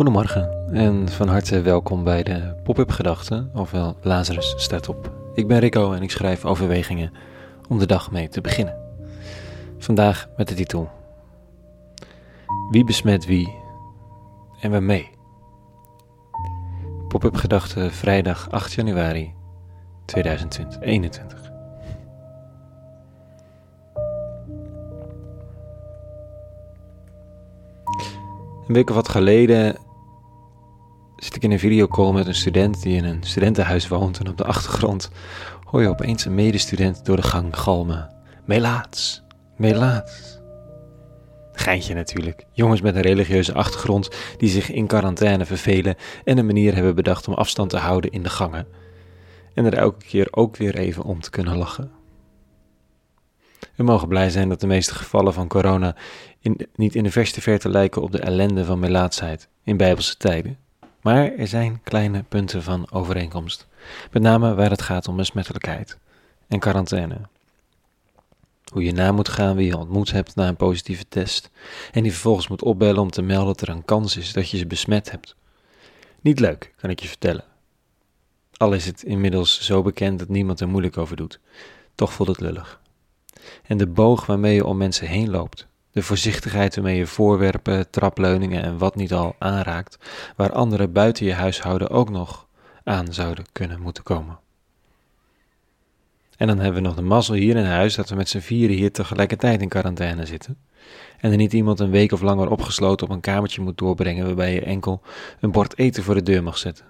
Goedemorgen en van harte welkom bij de Pop-up Gedachten, ofwel Lazarus staat op. Ik ben Rico en ik schrijf overwegingen om de dag mee te beginnen. Vandaag met de titel Wie besmet wie en waarmee? Pop-up Gedachten vrijdag 8 januari 2021. Een week of wat geleden ik in een videocall met een student die in een studentenhuis woont en op de achtergrond hoor je opeens een medestudent door de gang galmen. Melaats, melaats. Geintje natuurlijk. Jongens met een religieuze achtergrond die zich in quarantaine vervelen en een manier hebben bedacht om afstand te houden in de gangen. En er elke keer ook weer even om te kunnen lachen. We mogen blij zijn dat de meeste gevallen van corona niet in de verste verte lijken op de ellende van melaatsheid in bijbelse tijden. Maar er zijn kleine punten van overeenkomst, met name waar het gaat om besmettelijkheid en quarantaine. Hoe je na moet gaan wie je ontmoet hebt na een positieve test en die vervolgens moet opbellen om te melden dat er een kans is dat je ze besmet hebt. Niet leuk, kan ik je vertellen. Al is het inmiddels zo bekend dat niemand er moeilijk over doet, toch voelt het lullig. En de boog waarmee je om mensen heen loopt, de voorzichtigheid waarmee je voorwerpen, trapleuningen en wat niet al aanraakt, waar anderen buiten je huishouden ook nog aan zouden kunnen moeten komen. En dan hebben we nog de mazzel hier in huis dat we met z'n vieren hier tegelijkertijd in quarantaine zitten. En er niet iemand een week of langer opgesloten op een kamertje moet doorbrengen waarbij je enkel een bord eten voor de deur mag zetten.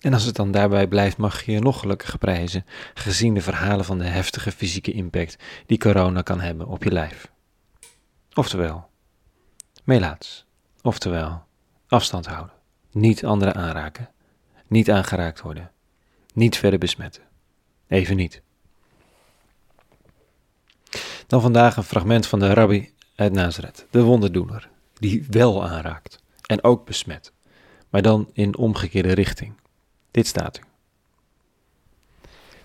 En als het dan daarbij blijft, mag je je nog gelukkig prijzen, gezien de verhalen van de heftige fysieke impact die corona kan hebben op je lijf. Oftewel, meelaats. Oftewel, afstand houden. Niet anderen aanraken. Niet aangeraakt worden. Niet verder besmetten. Even niet. Dan vandaag een fragment van de rabbi uit Nazareth, de wonderdoener, die wel aanraakt en ook besmet, maar dan in omgekeerde richting. Dit staat u.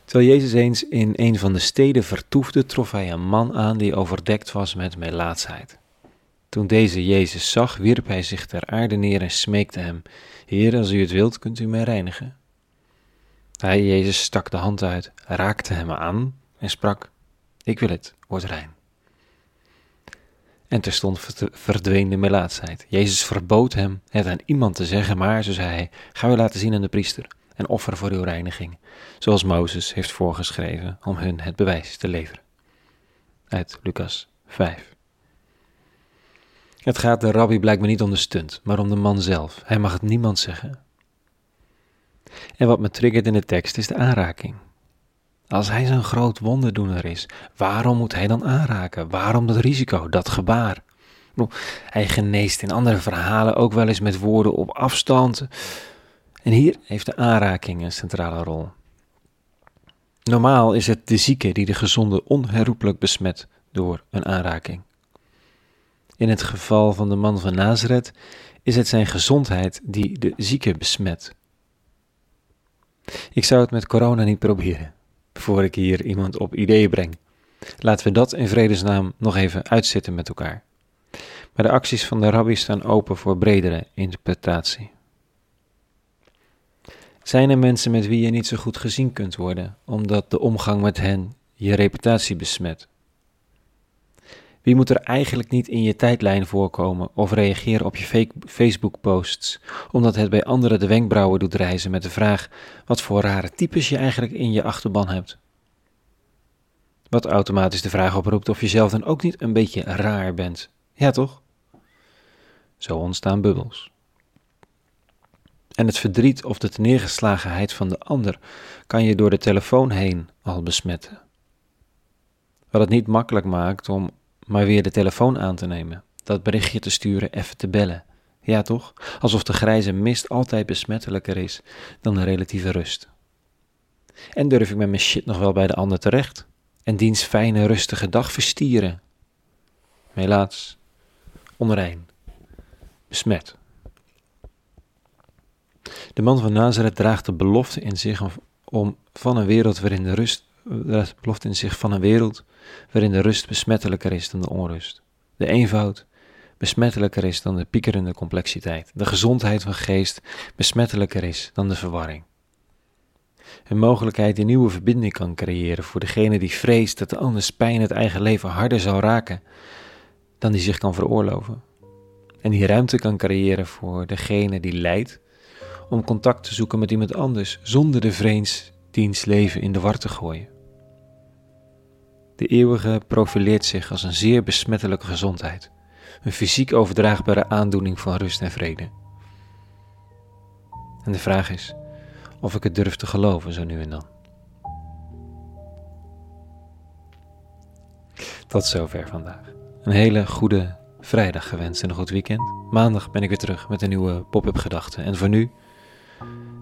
Terwijl Jezus eens in een van de steden vertoefde, trof hij een man aan die overdekt was met melaatsheid. Toen deze Jezus zag, wierp hij zich ter aarde neer en smeekte hem: Heer, als u het wilt, kunt u mij reinigen. Hij, Jezus, stak de hand uit, raakte hem aan en sprak: Ik wil het, word rein. En terstond verdween de melaatsheid. Jezus verbood hem het aan iemand te zeggen, maar, zo zei hij, ga u laten zien aan de priester en offer voor uw reiniging, zoals Mozes heeft voorgeschreven om hun het bewijs te leveren. Uit Lucas 5. Het gaat de rabbi blijkbaar niet om de stunt, maar om de man zelf. Hij mag het niemand zeggen. En wat me triggert in de tekst is de aanraking. Als hij zo'n groot wonderdoener is, waarom moet hij dan aanraken? Waarom dat risico, dat gebaar? Hij geneest in andere verhalen ook wel eens met woorden op afstand. En hier heeft de aanraking een centrale rol. Normaal is het de zieke die de gezonde onherroepelijk besmet door een aanraking. In het geval van de man van Nazareth is het zijn gezondheid die de zieke besmet. Ik zou het met corona niet proberen, voor ik hier iemand op ideeën breng. Laten we dat in vredesnaam nog even uitzitten met elkaar. Maar de acties van de rabbi staan open voor bredere interpretatie. Zijn er mensen met wie je niet zo goed gezien kunt worden, omdat de omgang met hen je reputatie besmet? Wie moet er eigenlijk niet in je tijdlijn voorkomen of reageren op je Facebook-posts, omdat het bij anderen de wenkbrauwen doet reizen met de vraag wat voor rare types je eigenlijk in je achterban hebt? Wat automatisch de vraag oproept of je zelf dan ook niet een beetje raar bent. Ja, toch? Zo ontstaan bubbels en het verdriet of de neergeslagenheid van de ander kan je door de telefoon heen al besmetten. Wat het niet makkelijk maakt om maar weer de telefoon aan te nemen, dat berichtje te sturen, even te bellen. Ja, toch? Alsof de grijze mist altijd besmettelijker is dan de relatieve rust. En durf ik met mijn shit nog wel bij de ander terecht? En diens fijne, rustige dag verstieren? Helaas, onrein, besmet. De man van Nazareth draagt de belofte in zich om van een wereld waarin de rust, belofte in zich van een wereld waarin de rust besmettelijker is dan de onrust. De eenvoud besmettelijker is dan de piekerende complexiteit. De gezondheid van geest besmettelijker is dan de verwarring. Een mogelijkheid die nieuwe verbinding kan creëren voor degene die vreest dat de anders pijn het eigen leven harder zal raken dan die zich kan veroorloven. En die ruimte kan creëren voor degene die lijdt om contact te zoeken met iemand anders zonder de vreens diens leven in de war te gooien. De eeuwige profileert zich als een zeer besmettelijke gezondheid, een fysiek overdraagbare aandoening van rust en vrede. En de vraag is of ik het durf te geloven zo nu en dan. Tot zover vandaag. Een hele goede vrijdag gewenst en een goed weekend. Maandag ben ik weer terug met een nieuwe pop-up gedachte. En voor nu,